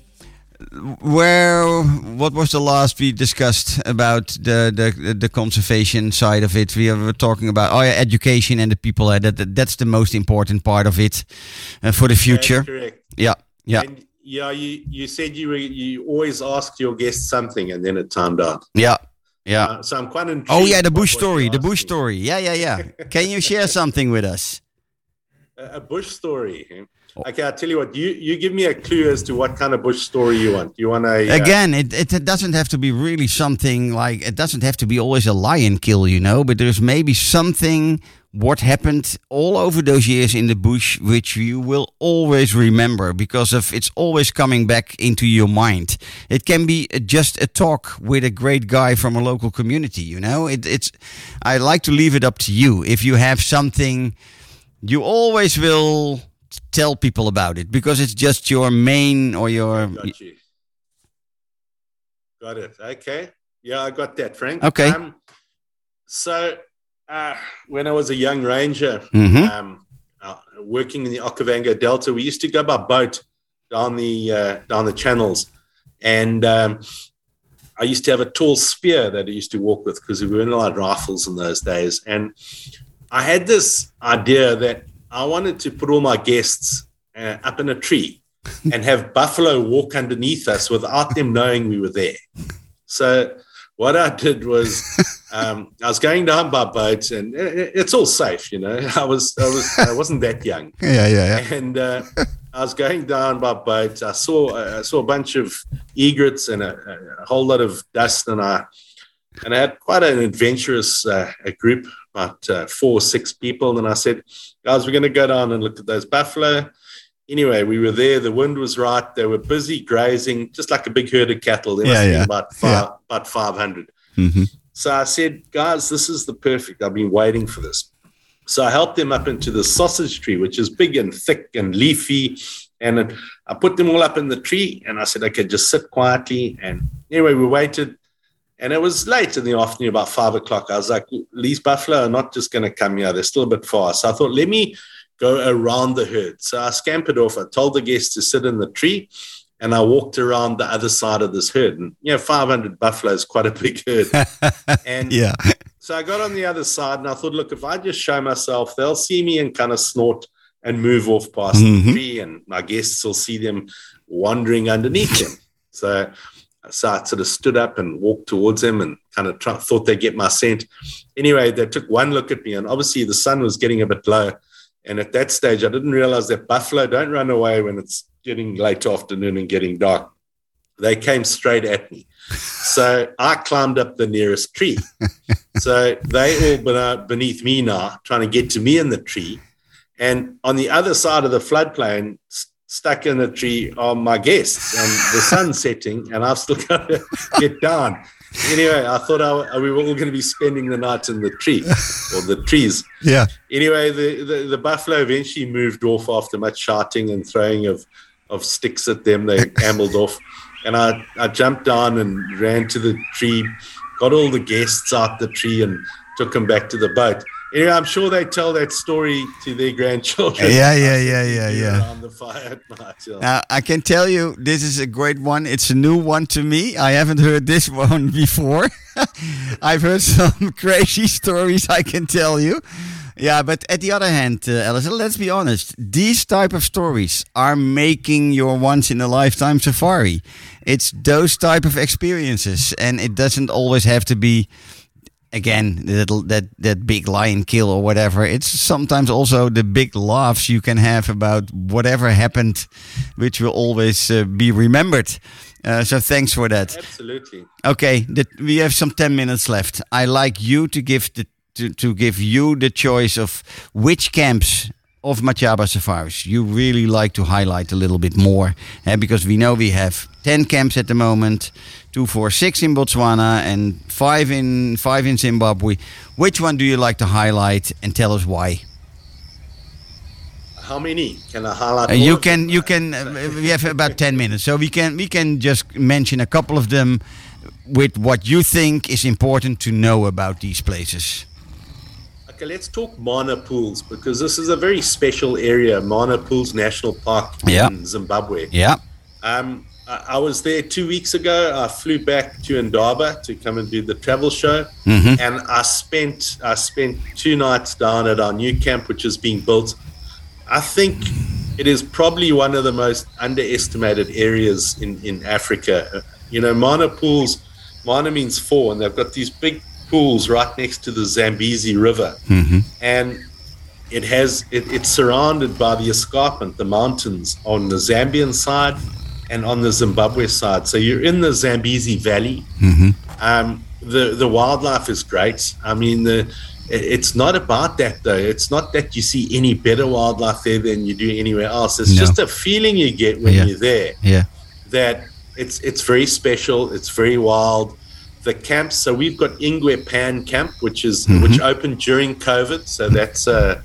where what was the last we discussed about the the the conservation side of it we were talking about oh yeah education and the people uh, that, that that's the most important part of it uh, for the future correct. yeah yeah And yeah, you you said you were you always asked your guests something and then it timed out. yeah yeah Uh, so I'm quite intrigued. oh yeah the bush story the bush story yeah yeah yeah can you share (laughs) something with us A, a bush story. Okay, I'll tell you what. You you give me a clue as to what kind of bush story you want. You want a uh, Again, it, it it doesn't have to be really something like it doesn't have to be always a lion kill, you know, but there's maybe something what happened all over those years in the bush which you will always remember because of it's always coming back into your mind. It can be just a talk with a great guy from a local community, you know. It, it's I like to leave it up to you if you have something you always will tell people about it because it's just your main or your Got you. Got it. Okay. Yeah, I got that, Frank. Okay. Um, so, uh, when I was a young ranger, Mhm. um, uh, working in the Okavango Delta, we used to go by boat down the uh, down the channels, and um, I used to have a tall spear that I used to walk with because we weren't allowed rifles in those days, and I had this idea that I wanted to put all my guests uh, up in a tree and have buffalo walk underneath us without them knowing we were there. So what I did was um, I was going down by boat, and i- i- it's all safe, you know. (laughs) I was I was I wasn't that young, (laughs) yeah, yeah, yeah. and uh, I was going down by boat. I saw I saw a bunch of egrets and a, a whole lot of dust, and I and I had quite an adventurous uh, a group, about uh, four or six people. And I said, guys, we're going to go down and look at those buffalo. Anyway, we were there. The wind was right. They were busy grazing, just like a big herd of cattle. There Yeah, must yeah. about five, about five hundred. hmm So I said, guys, this is the perfect. I've been waiting for this. So I helped them up into the sausage tree, which is big and thick and leafy. And I put them all up in the tree and I said, okay, just sit quietly. And anyway, we waited. And it was late in the afternoon, about five o'clock. I was like, these buffalo are not just going to come here. They're still a bit far. So I thought, let me go around the herd. So I scampered off. I told the guests to sit in the tree and I walked around the other side of this herd. And, you know, 500 buffalo is quite a big herd. (laughs) And Yeah. so I got on the other side and I thought, look, if I just show myself, they'll see me and kind of snort and move off past Mhm. the tree, and my guests will see them wandering underneath them. (laughs) So, so I sort of stood up and walked towards them and kind of thought they'd get my scent. Anyway, they took one look at me, and obviously the sun was getting a bit low. And at that stage, I didn't realize that buffalo don't run away when it's getting late afternoon and getting dark. They came straight at me. So I climbed up the nearest tree. (laughs) so they all beneath me now, trying to get to me in the tree. And on the other side of the floodplain, stuck in the tree are my guests, and the sun's setting, and I've still (laughs) got to get down. Anyway, I thought I, we were all going to be spending the night in the tree or the trees. Yeah. Anyway, the, the, the buffalo eventually moved off after much shouting and throwing of, of sticks at them. They (laughs) ambled off. And I, I jumped down and ran to the tree, got all the guests out the tree and took them back to the boat. Anyway, I'm sure they tell that story to their grandchildren. Yeah, yeah, yeah, yeah, yeah. Around the fire (laughs) at night. Now, I can tell you this is a great one. It's a new one to me. I haven't heard this (laughs) one before. (laughs) I've heard some crazy stories, I can tell you. Yeah, but at the other hand, uh, Alison, let's be honest. These type of stories are making your once in a lifetime safari. It's those type of experiences, and it doesn't always have to be. Again, that that that big lion kill or whatever. It's sometimes also the big laughs you can have about whatever happened, which will always uh, be remembered. Uh, so thanks for that. Absolutely. Okay, the, we have some ten minutes left. I like you to give the to, to give you the choice of which camps of Machaba safaris you really like to highlight a little bit more, eh, because we know we have ten camps at the moment, two, four, six in Botswana, and five in five in Zimbabwe. Which one do you like to highlight, and tell us why? How many can I highlight? Uh, you can you can uh, we have about 10 minutes so we can we can just mention a couple of them with what you think is important to know about these places Okay, let's talk Mana Pools because this is a very special area, Mana Pools National Park Yeah. in Zimbabwe. yeah Um, I, I was there two weeks ago. I flew back to Indaba to come and do the travel show, Mhm. and I spent I spent two nights down at our new camp, which is being built. I think it is probably one of the most underestimated areas in in Africa. You know, Mana Pools, Mana means four, and they've got these big pools right next to the Zambezi River and it has it, it's surrounded by the escarpment, the mountains on the Zambian side and on the Zimbabwe side. So you're in the Zambezi Valley. Um, the the wildlife is great. I mean the it's not about that though. It's not that you see any better wildlife there than you do anywhere else. It's No. just a feeling you get when Yeah. you're there yeah that it's it's very special. It's very wild. The camps. So we've got Ingwe Pan Camp, which is which opened during COVID. So that's a,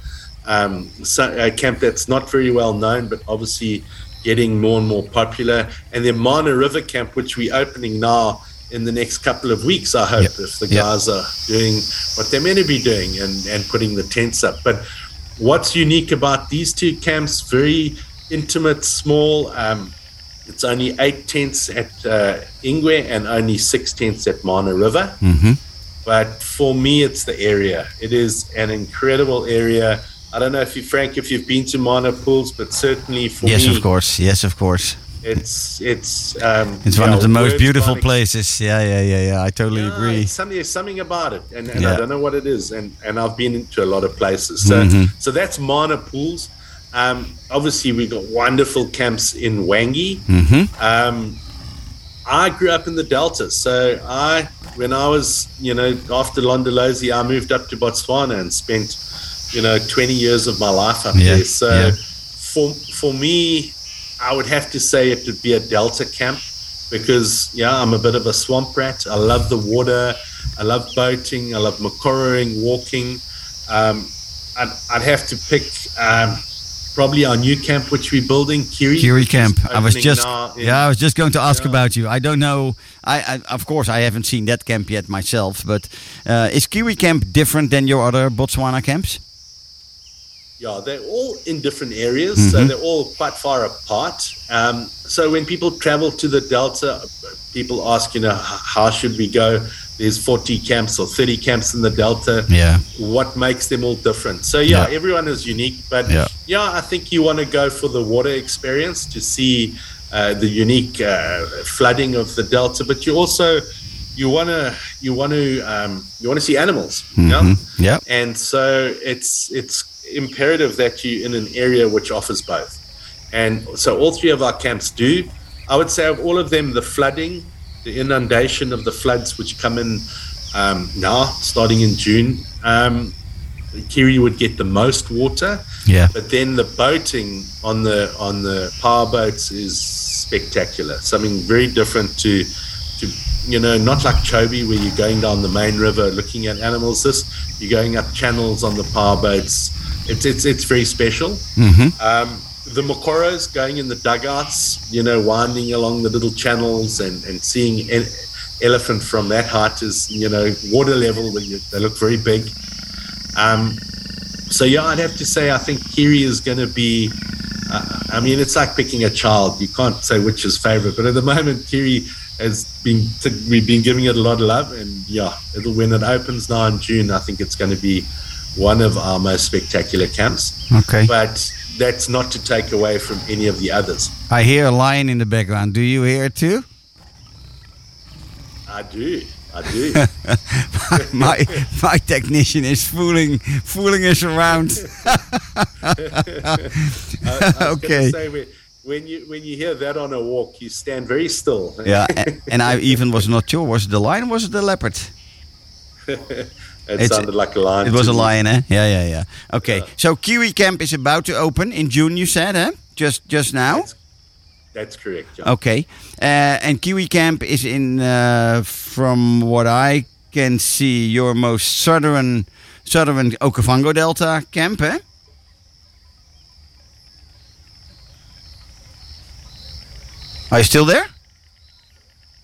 um, so, a camp that's not very well known, but obviously getting more and more popular. And then Mana River Camp, which we're opening now in the next couple of weeks. I hope Yep. if the Yep. guys are doing what they're meant to be doing and and putting the tents up. But what's unique about these two camps? Very intimate, small. Um, it's only eight tents at uh, Ingwe and only six tents at Mana River. Mhm. But for me, it's the area. It is an incredible area. I don't know if you, Frank, if you've been to Mana Pools, but certainly for yes me, of course yes of course it's it's um, it's one yeah, of the most beautiful places yeah yeah yeah yeah i totally yeah, agree Something, there's something about it, and, and Yeah. I don't know what it is. And and I've been to a lot of places. So Mhm. so that's Mana Pools. Um, obviously, we got wonderful camps in Hwange. Mhm. Um, I grew up in the Delta, so I when I was you know after Londolozi, I moved up to Botswana and spent you know 20 years of my life up Yeah, there. So yeah. for for me, I would have to say it would be a Delta camp because yeah, I'm a bit of a swamp rat. I love the water. I love boating. I love mokoroing, walking. Um, I'd, I'd have to pick um, probably our new camp, which we're building, Kiri. Kiri camp. I was just now in- yeah, I was just going to ask Yeah. about you. I don't know. I, I of course I haven't seen that camp yet myself, but uh, is Kiri camp different than your other Botswana camps? Yeah, they're all in different areas, so they're all quite far apart. Um, so when people travel to the Delta, people ask, you know, how should we go? There's 40 camps or 30 camps in the Delta. Yeah. What makes them all different? So yeah, Yeah. everyone is unique, but Yeah. yeah, I think you want to go for the water experience to see uh, the unique uh, flooding of the Delta, but you also you want to you want to um, you want to see animals. Yeah Mhm. Yeah. and so it's it's imperative that you're in an area which offers both. And so all three of our camps do. I would say of all of them the flooding the inundation of the floods which come in um, now starting in june um, kiri would get the most water. Yeah. but then the boating on the on the power boats is spectacular. Something very different to to you know not like chobe where you're going down the main river looking at animals. This you're going up channels on the power boats it's it's it's very special Mm-hmm. um, the Mokoros going in the dugouts, you know, winding along the little channels and, and seeing an elephant from that height is, you know, water level. They they look very big. Um, so yeah, I'd have to say I think Kiri is going to be. Uh, I mean, it's like picking a child. You can't say which is favorite, but at the moment, Kiri has been we've been giving it a lot of love, and yeah, it'll when it opens now in June, I think it's going to be one of our most spectacular camps. Okay. But that's not to take away from any of the others. I hear a lion in the background. Do you hear it too? I do. I do. (laughs) my my technician is fooling fooling us around. (laughs) I, I Okay. Say, when, you when you hear that on a walk, you stand very still. yeah, a- (laughs) and I even was not sure was it the lion was it the leopard? It It's- sounded like a lion. It was a lion, eh? Yeah, yeah, yeah. Okay, so Kiri Camp is about to open in June. You said, eh? Just just now. That's, that's correct. John. Okay, uh, and Kiri Camp is in, uh, from what I can see, your most southern southern Okavango Delta camp, eh? Are you still there?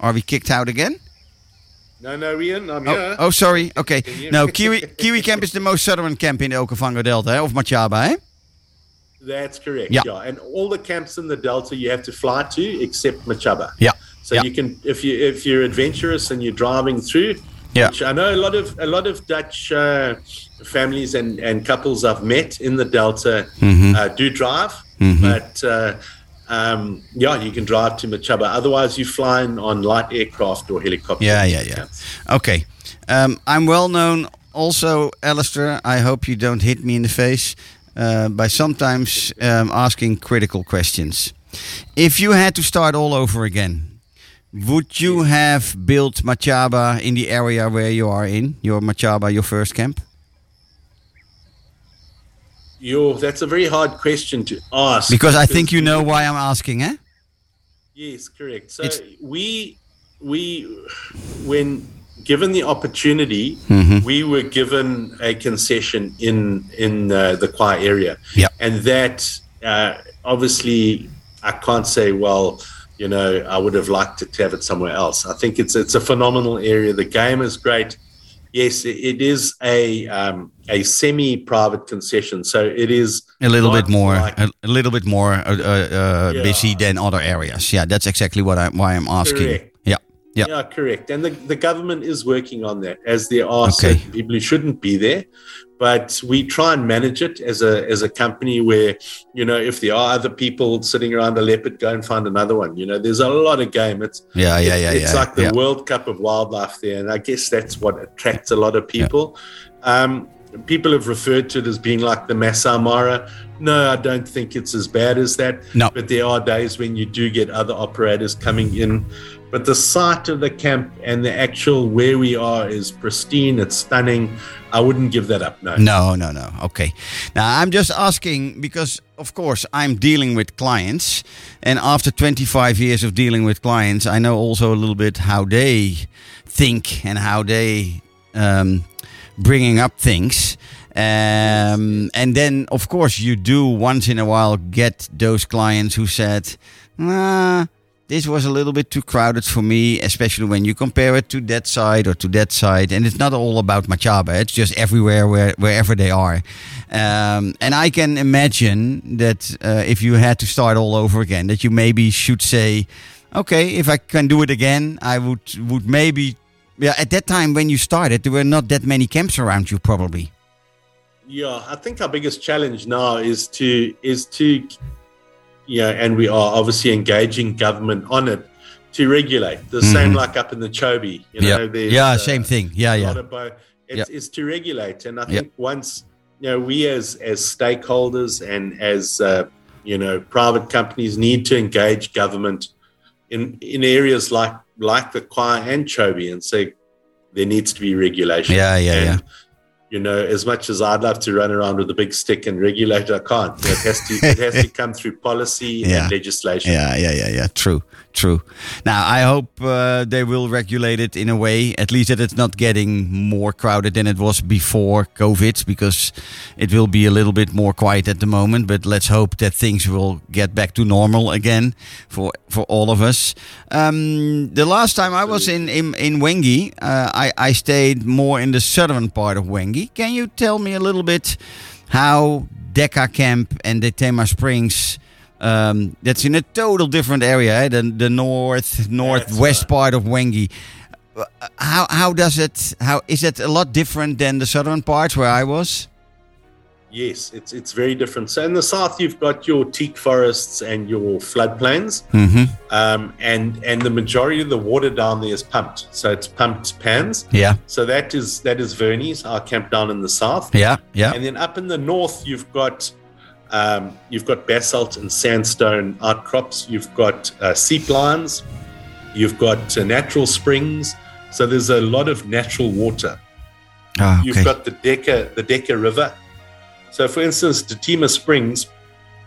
Are we kicked out again? No, no, Ian, I'm Oh, here. oh, sorry. Okay. No, Kiri (laughs) Kiri Camp is the most southern camp in the Okavango Delta, eh? of Machaba, eh? That's correct. Yeah. Yeah. and all the camps in the Delta you have to fly to, except Machaba. Yeah. So yeah. you can, if you if you're adventurous and you're driving through, Yeah. which I know a lot of a lot of Dutch uh, families and, and couples I've met in the Delta Mm-hmm. uh, do drive, but uh, um, yeah, you can drive to Machaba. Otherwise, you're flying on light aircraft or helicopter. Yeah, yeah, yeah. Okay. Um, I'm well known also, Alistair. I hope you don't hit me in the face uh, by sometimes um, asking critical questions. If you had to start all over again, would you have built Machaba in the area where you are in, your Machaba, your first camp? Yo, that's a very hard question to ask Because I think you know why I'm asking, eh? Yes, correct. So It's- we we when given the opportunity, Mm-hmm. we were given a concession in in uh, the Khwai area, Yeah. and that uh, obviously I can't say well. You know, I would have liked it to have it somewhere else. I think it's it's a phenomenal area. The game is great. Yes, it, is a um, a semi-private concession, so it is A little bit more, like- a, a little bit more uh, uh, uh, Yeah. busy than other areas. Yeah, that's exactly what I why I'm asking. Correct. Yeah, yeah, Yeah, correct. And the, the government is working on that, as there are Okay. certain people who shouldn't be there. But we try and manage it as a as a company where, you know, if there are other people sitting around a leopard, go and find another one. You know, there's a lot of game. It's yeah, yeah, yeah. it's yeah, like the yeah. World Cup of wildlife there, and I guess that's what attracts a lot of people. Um, people have referred to it as being like the Masai Mara. No, I don't think it's as bad as that. No. but there are days when you do get other operators coming in. But the site of the camp and the actual where we are is pristine. It's stunning. I wouldn't give that up. No. No, no, no. Okay. Now I'm just asking because, of course, I'm dealing with clients, and after 25 years of dealing with clients, I know also a little bit how they think and how they um, bringing up things. Um, and then, of course, you do once in a while get those clients who said, "Nah, this was a little bit too crowded for me, especially when you compare it to that side or to that side. And it's not all about Machaba; it's just everywhere, where, wherever they are. Um, and I can imagine that uh, if you had to start all over again, that you maybe should say, "Okay, if I can do it again, I would would maybe." Yeah, at that time when you started, there were not that many camps around you, probably. Yeah, I think our biggest challenge now is to is to you know, and we are obviously engaging government on it to regulate. The same like up in the Chobe, you know, yeah, yeah, uh, same thing. Yeah, yeah. bo- it's, it's to regulate, and I think once you know we as as stakeholders and as uh, you know private companies need to engage government in in areas like like the Khwai and Chobe and say there needs to be regulation. Yeah, yeah, and, yeah. You know, as much as I'd love to run around with a big stick and regulate, I can't. It has to it has to (laughs) come through policy Yeah. and legislation. Yeah, yeah, yeah, yeah. True, true. Now, I hope uh, they will regulate it in a way, at least that it's not getting more crowded than it was before COVID, because it will be a little bit more quiet at the moment. But let's hope that things will get back to normal again for for all of us. Um, the last time I was in in, in Hwange, uh, I I stayed more in the southern part of Hwange. Can you tell me a little bit how Deka Camp and the Tema Springs? Um, that's in a total different area, eh? the the north northwest right. part of Hwange. Uh, How how does it? How is it a lot different than the southern parts where I was? Yes, it's it's very different. So in the south, you've got your teak forests and your floodplains, Mm-hmm. um, and and the majority of the water down there is pumped. So it's pumped pans. Yeah, So that is that is Verney's, our camp down in the south. yeah, yeah. And then up in the north, you've got um, you've got basalt and sandstone outcrops. You've got uh, seep lines. You've got uh, natural springs. So there's a lot of natural water. Ah, You've got the Deka the Deka River. So, for instance, Deteema Springs,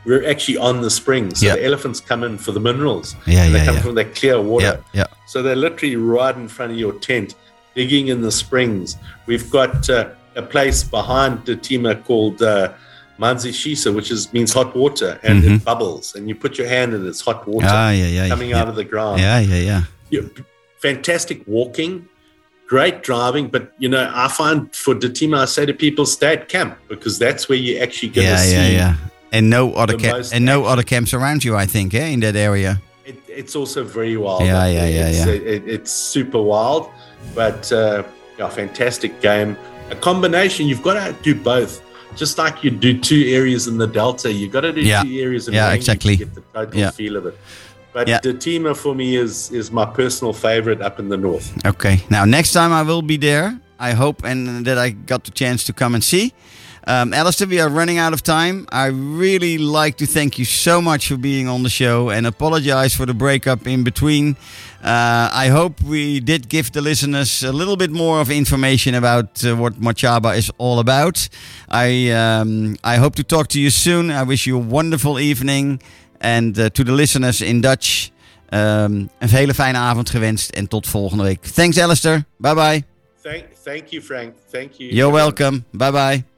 we're actually on the springs. So Yeah. the elephants come in for the minerals. Yeah, and they yeah, come yeah. from that clear water. Yeah, yeah. So they're literally right in front of your tent, digging in the springs. We've got uh, a place behind Deteema called uh, Manzi Shisa, which is means hot water, and it bubbles. And you put your hand in it's hot water Mm-hmm. Ah, yeah, yeah. coming yeah. out of the ground Yeah, yeah, yeah. you fantastic walking, great driving. But you know, I find for Deteema, I say to people, stay at camp because that's where you're actually going to Yeah, see. yeah, yeah. And no other the camp and no action. other camps around you, I think, eh, in that area. It, it's also very wild. Yeah, yeah, yeah, it's, yeah. It, it's super wild, but uh, yeah, fantastic game. A combination. You've got to do both. Just like you do two areas in the delta, you've got to do Yeah. two areas in Yeah, exactly. to get the total Yeah. feel of it. But Yeah. Deteema for me is is my personal favorite up in the north. Okay. Now, next time I will be there. I hope and that I got the chance to come and see. Um, Alistair, we are running out of time. I really like to thank you so much for being on the show and apologize for the breakup in between. Uh, I hope we did give the listeners a little bit more of information about uh, what Machaba is all about. I um, I hope to talk to you soon. I wish you a wonderful evening. And uh, to the listeners in Dutch, um, een hele fijne avond gewenst en tot volgende week. Thanks, Alistair. Bye bye. Thank, thank you, Frank. Thank you. You're welcome. Bye bye.